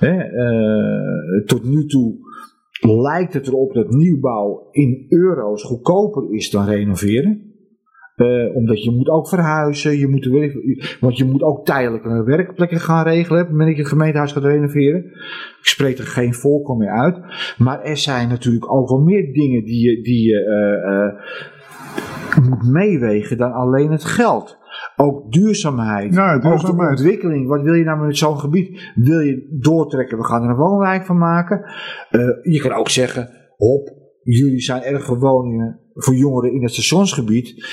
uh, tot nu toe lijkt het erop dat nieuwbouw in euro's goedkoper is dan renoveren. Uh, omdat je moet ook verhuizen, je moet, want je moet ook tijdelijke werkplekken gaan regelen. Op het moment dat je het gemeentehuis gaat renoveren. Ik spreek er geen voorkom meer uit. Maar er zijn natuurlijk ook wel meer dingen die je, die je uh, uh, moet meewegen dan alleen het geld. Ook duurzaamheid, ja, duurzaamheid. Ook ontwikkeling. Wat wil je nou met zo'n gebied? Wil je doortrekken? We gaan er een woonwijk van maken. je kan ook zeggen, hop, jullie zijn erg woningen voor jongeren in het stationsgebied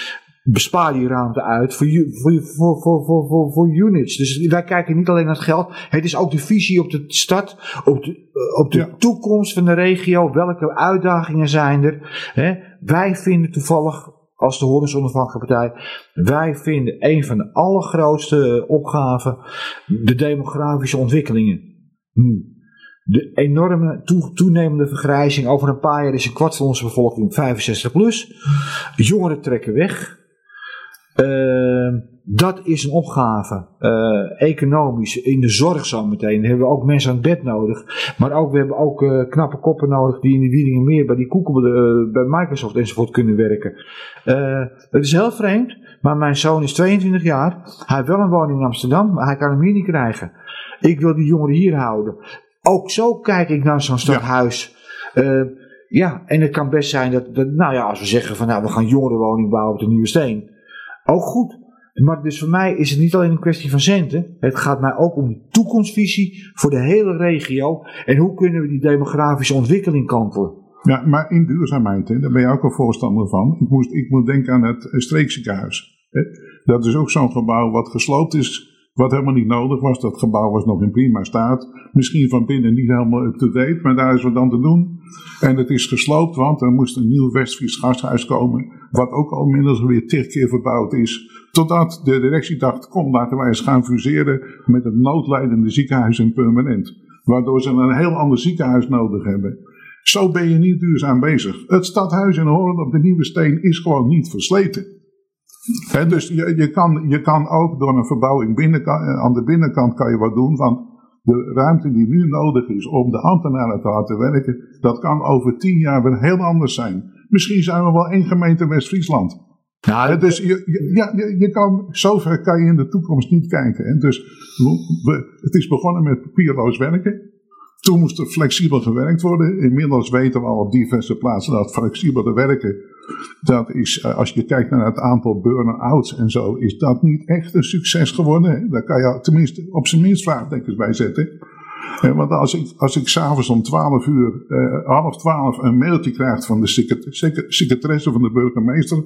bespaar die ruimte uit voor, voor, voor, voor, voor, voor, units. Dus wij kijken niet alleen naar het geld. Het is ook de visie op de stad, op de, eh, op de toekomst van de regio. Welke uitdagingen zijn er? Hè? Wij vinden toevallig, als de Horizon Onafhankelijke Partij, wij vinden een van de allergrootste opgaven de demografische ontwikkelingen. Nu. De enorme toenemende vergrijzing. Over een paar jaar is een kwart van onze bevolking 65 plus. Jongeren trekken weg. Uh, dat is een opgave. Uh, economisch, in de zorg zo meteen. Dan hebben we ook mensen aan het bed nodig. Maar ook, we hebben ook uh, knappe koppen nodig die in de Wiedingen bij die Koekel, uh, bij Microsoft enzovoort kunnen werken. het is heel vreemd, maar mijn zoon is 22 jaar. Hij heeft wel een woning in Amsterdam, maar hij kan hem hier niet krijgen. Ik wil die jongeren hier houden. Ook zo kijk ik naar zo'n stadhuis. Ja. ja, en het kan best zijn dat, dat, nou ja, als we zeggen van nou, we gaan jongerenwoning bouwen op de Nieuwe Steen ook goed. Maar dus voor mij is het niet alleen een kwestie van centen. Het gaat mij ook om de toekomstvisie voor de hele regio. En hoe kunnen we die demografische ontwikkeling kantelen. Ja, maar in duurzaamheid, hè, daar ben je ook een voorstander van. Ik, moest, ik moet denken aan het streekziekenhuis. Hè. Dat is ook zo'n gebouw wat gesloopt is wat helemaal niet nodig was. Dat gebouw was nog in prima staat. Misschien van binnen niet helemaal up-to-date, maar daar is wat aan te doen. En het is gesloopt, want er moest een nieuw Westfries gasthuis komen. Wat ook al minder weer tig keer verbouwd is. Totdat de directie dacht: kom, laten wij eens gaan fuseren met het noodlijdende ziekenhuis in Permanent. Waardoor ze een heel ander ziekenhuis nodig hebben. Zo ben je niet duurzaam bezig. Het stadhuis in Hoorn op de Nieuwe Steen is gewoon niet versleten dus je, je, kan, je kan ook door een verbouwing binnenkant, eh, aan de binnenkant kan je wat doen. Want de ruimte die nu nodig is om de ambtenaren te laten werken, dat kan over tien jaar weer heel anders zijn. Misschien zijn we wel één gemeente West-Friesland. Ja, dus je, ja, je, je, kan, zover kan je in de toekomst niet kijken. En dus we, het is begonnen met papierloos werken. Toen moest er flexibel gewerkt worden. Inmiddels weten we al op diverse plaatsen dat flexibele werken, dat is, eh, als je kijkt naar het aantal burn-outs en zo, is dat niet echt een succes geworden. Daar kan je tenminste op zijn minst vraagtekens bij zetten. Eh, Want als ik, als ik s'avonds om 12 uur, eh, half 12, een mailtje krijg van de secret- secre- secretaresse van de burgemeester,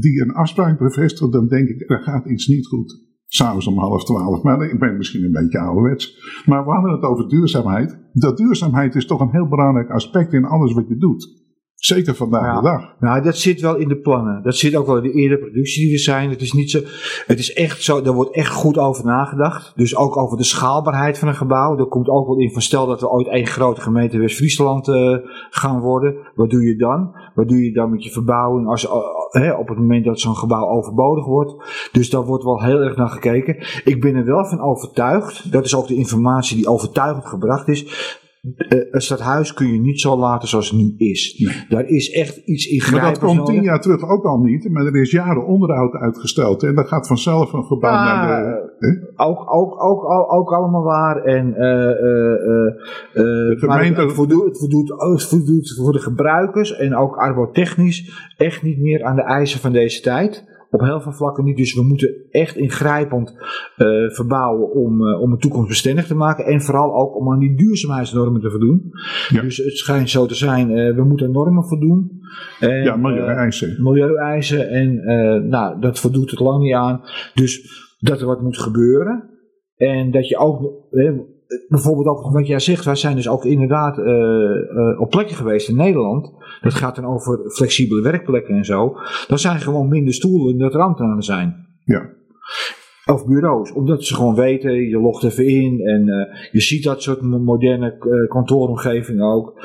die een afspraak bevestigt, dan denk ik, er gaat iets niet goed. S'avonds om half twaalf. Maar ik ben misschien een beetje ouderwets. Maar we hadden het over duurzaamheid. Dat duurzaamheid is toch een heel belangrijk aspect in alles wat je doet. Zeker vandaag Ja. de dag. Nou, dat zit wel in de plannen. Dat zit ook wel in de eerdere productie die er zijn. Het is niet zo. Het is echt zo. Daar wordt echt goed over nagedacht. Dus ook over de schaalbaarheid van een gebouw. Er komt ook wel in van stel dat we ooit één grote gemeente West-Friesland eh, gaan worden. Wat doe je dan? Wat doe je dan met je verbouwing als, eh, hè, op het moment dat zo'n gebouw overbodig wordt? Dus daar wordt wel heel erg naar gekeken. Ik ben er wel van overtuigd. Dat is ook de informatie die overtuigend gebracht is. Eh, een stadhuis kun je niet zo laten zoals het nu is. Nee. Daar is echt iets Maar ingrijpends dat komt tien jaar terug ook al niet. Maar er is jaren onderhoud uitgesteld. En dan gaat vanzelf een gebouw naar de... hè? Ook, ook, ook, ook, allemaal waar. En, eh, eh, eh, eh, maar gemeente- het, voldoet, het, voldoet, het voldoet voor de gebruikers en ook arbotechnisch echt niet meer aan de eisen van deze tijd. Op heel veel vlakken niet. Dus we moeten echt ingrijpend eh, verbouwen om, eh, om het toekomstbestendig te maken. En vooral ook om aan die duurzaamheidsnormen te voldoen. Ja. Dus het schijnt zo te zijn, eh, we moeten normen voldoen. En, Ja, maar eh, eisen. milieueisen. En nou, dat voldoet het lang niet aan. Dus dat er wat moet gebeuren. En dat je ook, bijvoorbeeld ook wat jij zegt, wij zijn dus ook inderdaad eh, eh, op plekken geweest in Nederland. Dat gaat dan over flexibele werkplekken en zo. Dan zijn gewoon minder stoelen dat er ambtenaren zijn. Ja. Of bureaus, omdat ze gewoon weten, je logt even in en eh, je ziet dat soort mo- moderne kantooromgevingen ook.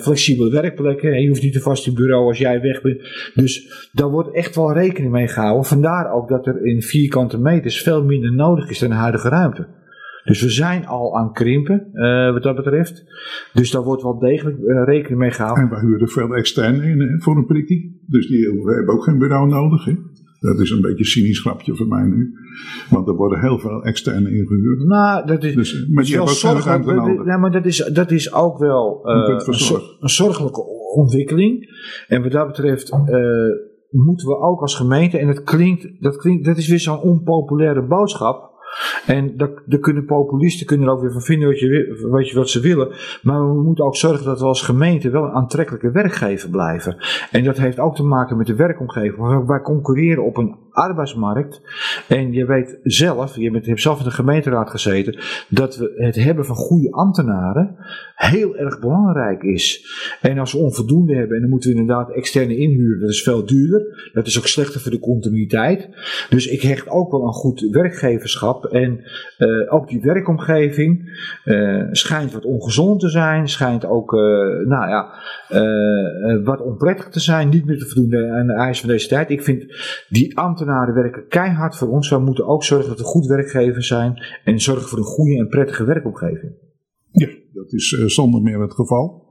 Flexibele werkplekken, en je hoeft niet een vaste bureau als jij weg bent. Dus daar wordt echt wel rekening mee gehouden. Vandaar ook dat er in vierkante meters veel minder nodig is dan de huidige ruimte. Dus we zijn al aan krimpen, eh, wat dat betreft. Dus daar wordt wel degelijk eh, rekening mee gehouden. En we huren veel externe in hè, voor een prikkie. Dus die we hebben ook geen bureau nodig. Hè. Dat is een beetje een cynisch grapje voor mij nu. Want er worden heel veel externe ingehuurd. Nou, dat is, Dus, maar die hebben ook Dat- maar dat is, dat is ook wel eh, een, zorgelijke ontwikkeling. En wat dat betreft eh, moeten we ook als gemeente, en dat klinkt, dat klinkt, dat is weer zo'n onpopulaire boodschap. En daar, kunnen populisten kunnen er ook weer van vinden wat, je, wat, je, wat ze willen. Maar we moeten ook zorgen dat we als gemeente wel een aantrekkelijke werkgever blijven. En dat heeft ook te maken met de werkomgeving. Wij concurreren op een arbeidsmarkt. En je weet zelf, je hebt zelf in de gemeenteraad gezeten, dat we het hebben van goede ambtenaren heel erg belangrijk is. En als we onvoldoende hebben, en dan moeten we inderdaad externe inhuren, dat is veel duurder. Dat is ook slechter voor de continuïteit. Dus ik hecht ook wel aan goed werkgeverschap. En eh, ook die werkomgeving eh, schijnt wat ongezond te zijn, schijnt ook eh, nou ja, wat onprettig te zijn, niet meer te voldoen aan de eisen van deze tijd. Ik vind die ambtenaren werken keihard voor ons. Wij moeten ook zorgen dat we goed werkgevers zijn en zorgen voor een goede en prettige werkomgeving. Ja, dat is eh, zonder meer het geval.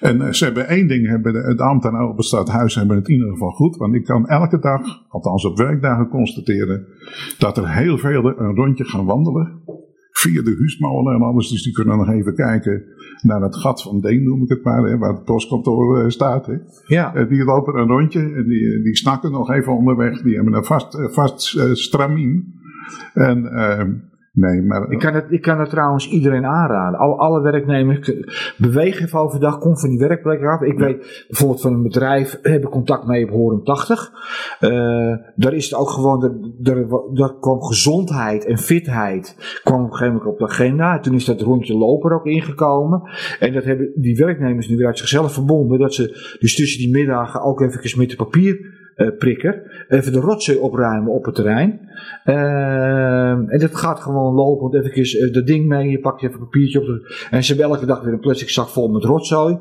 En eh, ze hebben één ding, hebben de, het ambtenaren op het hebben het in ieder geval goed. Want ik kan elke dag, althans op werkdagen, constateren dat er heel veel een rondje gaan wandelen. Via de huismolen en alles. Dus die kunnen nog even kijken naar het gat van Deen, noem ik het maar. Hè, waar het postkantoor eh, staat. Hè. Ja, Eh, die lopen een rondje en die, die snakken nog even onderweg. Die hebben een vast, eh, vast eh, stramien. En eh, nee, maar... Ik kan, het, ik kan het trouwens iedereen aanraden. Alle, alle werknemers, beweeg even overdag, kom van die werkplek af. Ik weet bijvoorbeeld van een bedrijf, heb ik contact mee op Horen 80. Eh, daar is het ook gewoon, daar, daar, daar kwam gezondheid en fitheid kwam op een gegeven moment op de agenda. Toen is dat rondje loper ook ingekomen. En dat hebben die werknemers nu weer uit zichzelf verbonden. Dat ze dus tussen die middagen ook even met de papierprikker even de rotzooi opruimen op het terrein. Ehm, en dat gaat gewoon lopend even uh, dat ding mee. Je pakt even een papiertje op. De, en ze hebben elke dag weer een plastic zak vol met rotzooi.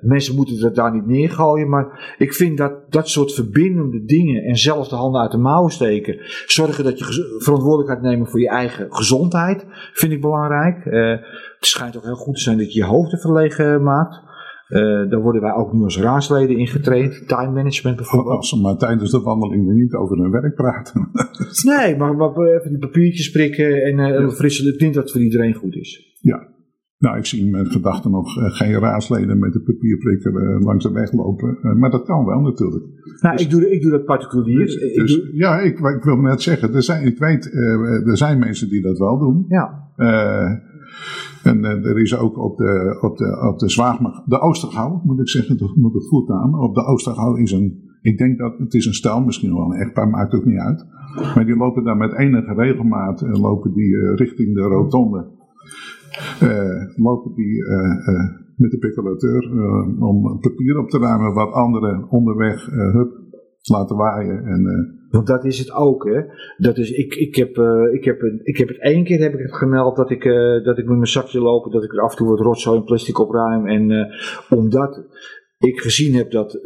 Mensen moeten dat daar niet neergooien. Maar ik vind dat dat soort verbindende dingen. En zelf de handen uit de mouwen steken. Zorgen dat je verantwoordelijkheid neemt voor je eigen gezondheid. Vind ik belangrijk. Het schijnt ook heel goed te zijn dat je je hoofden verlegen maakt. Uh, daar worden wij ook nu als raadsleden ingetraind. Time management bijvoorbeeld. Als ze maar tijdens de wandeling niet over hun werk praten. nee, maar, maar even die papiertjes prikken en uh, ja. frissen. Ik denk dat voor iedereen goed is. Ja. Nou, ik zie met gedachten nog uh, geen raadsleden met een papierprikker uh, langs de weg lopen. Uh, maar dat kan wel natuurlijk. Nou, dus, ik, doe, ik doe dat particulier. Dus, ik dus, doe... Ja, ik, ik wil net zeggen, er zijn, ik weet, er zijn mensen die dat wel doen. Ja. En er is ook op de, op de, op de Zwaagmag, de Oostergouw, moet ik zeggen, dat moet het goed namen. Op de Oostergouw is een, ik denk dat het is een stel, misschien wel een echtpaar, maakt ook niet uit. Maar die lopen daar met enige regelmaat, lopen die richting de rotonde. Lopen die met de piccolateur om papier op te ruimen wat anderen onderweg hup, laten waaien. En, Want dat is het ook, hè? Dat is, ik, ik, heb, ik, heb, ik heb het één keer heb ik het gemeld dat ik, dat ik met mijn zakje loop, dat ik er af en toe wat rotzooi en plastic opruim. En omdat ik gezien heb dat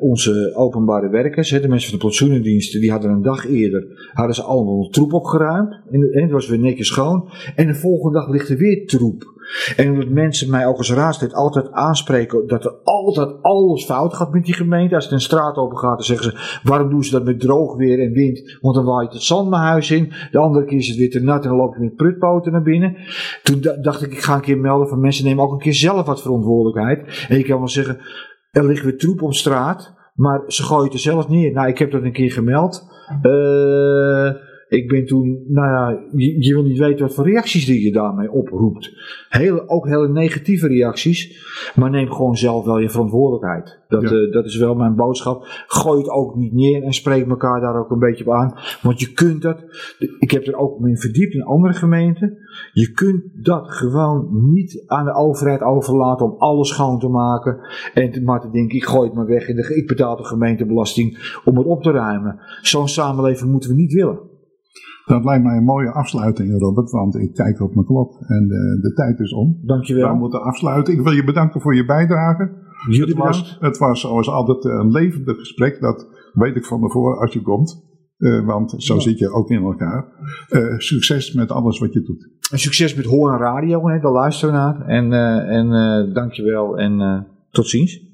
onze openbare werkers, hè, de mensen van de plantsoenendiensten, die hadden een dag eerder, hadden ze allemaal troep opgeruimd. En, en het was weer netjes schoon. En de volgende dag ligt er weer troep. En omdat mensen mij ook als raadslid altijd aanspreken dat er altijd alles fout gaat met die gemeente. Als het een straat open gaat, dan zeggen ze, waarom doen ze dat met droog weer en wind? Want dan waait het zand mijn huis in. De andere keer is het weer te nat en dan loop je met prutpoten naar binnen. Toen dacht ik, ik ga een keer melden van mensen nemen ook een keer zelf wat verantwoordelijkheid. En ik kan wel zeggen, er ligt weer troep op straat, maar ze gooien het er zelf neer. Nou, ik heb dat een keer gemeld. Uh, ik ben toen, nou ja, je, je, wil niet weten wat voor reacties die je daarmee oproept. Hele, ook hele negatieve reacties. Maar neem gewoon zelf wel je verantwoordelijkheid. Dat, ja. uh, dat is wel mijn boodschap. Gooi het ook niet neer en spreek elkaar daar ook een beetje op aan. Want je kunt dat, ik heb er ook mee verdiept in andere gemeenten. Je kunt dat gewoon niet aan de overheid overlaten om alles schoon te maken. En maar te denken, ik gooi het maar weg en de, ik betaal de gemeentebelasting om het op te ruimen. Zo'n samenleving moeten we niet willen. Dat lijkt mij een mooie afsluiting, Robert, want ik kijk op mijn klok en de, de tijd is om. Dankjewel. We moeten afsluiten. Ik wil je bedanken voor je bijdrage. Jullie het was, het was zoals altijd een levendig gesprek, dat weet ik van tevoren als je komt. Uh, want zo ja. zit je ook in elkaar. Uh, succes met alles wat je doet. En succes met Hoorn Radio, hè, daar luisteren naar. En, uh, en dankjewel en tot ziens.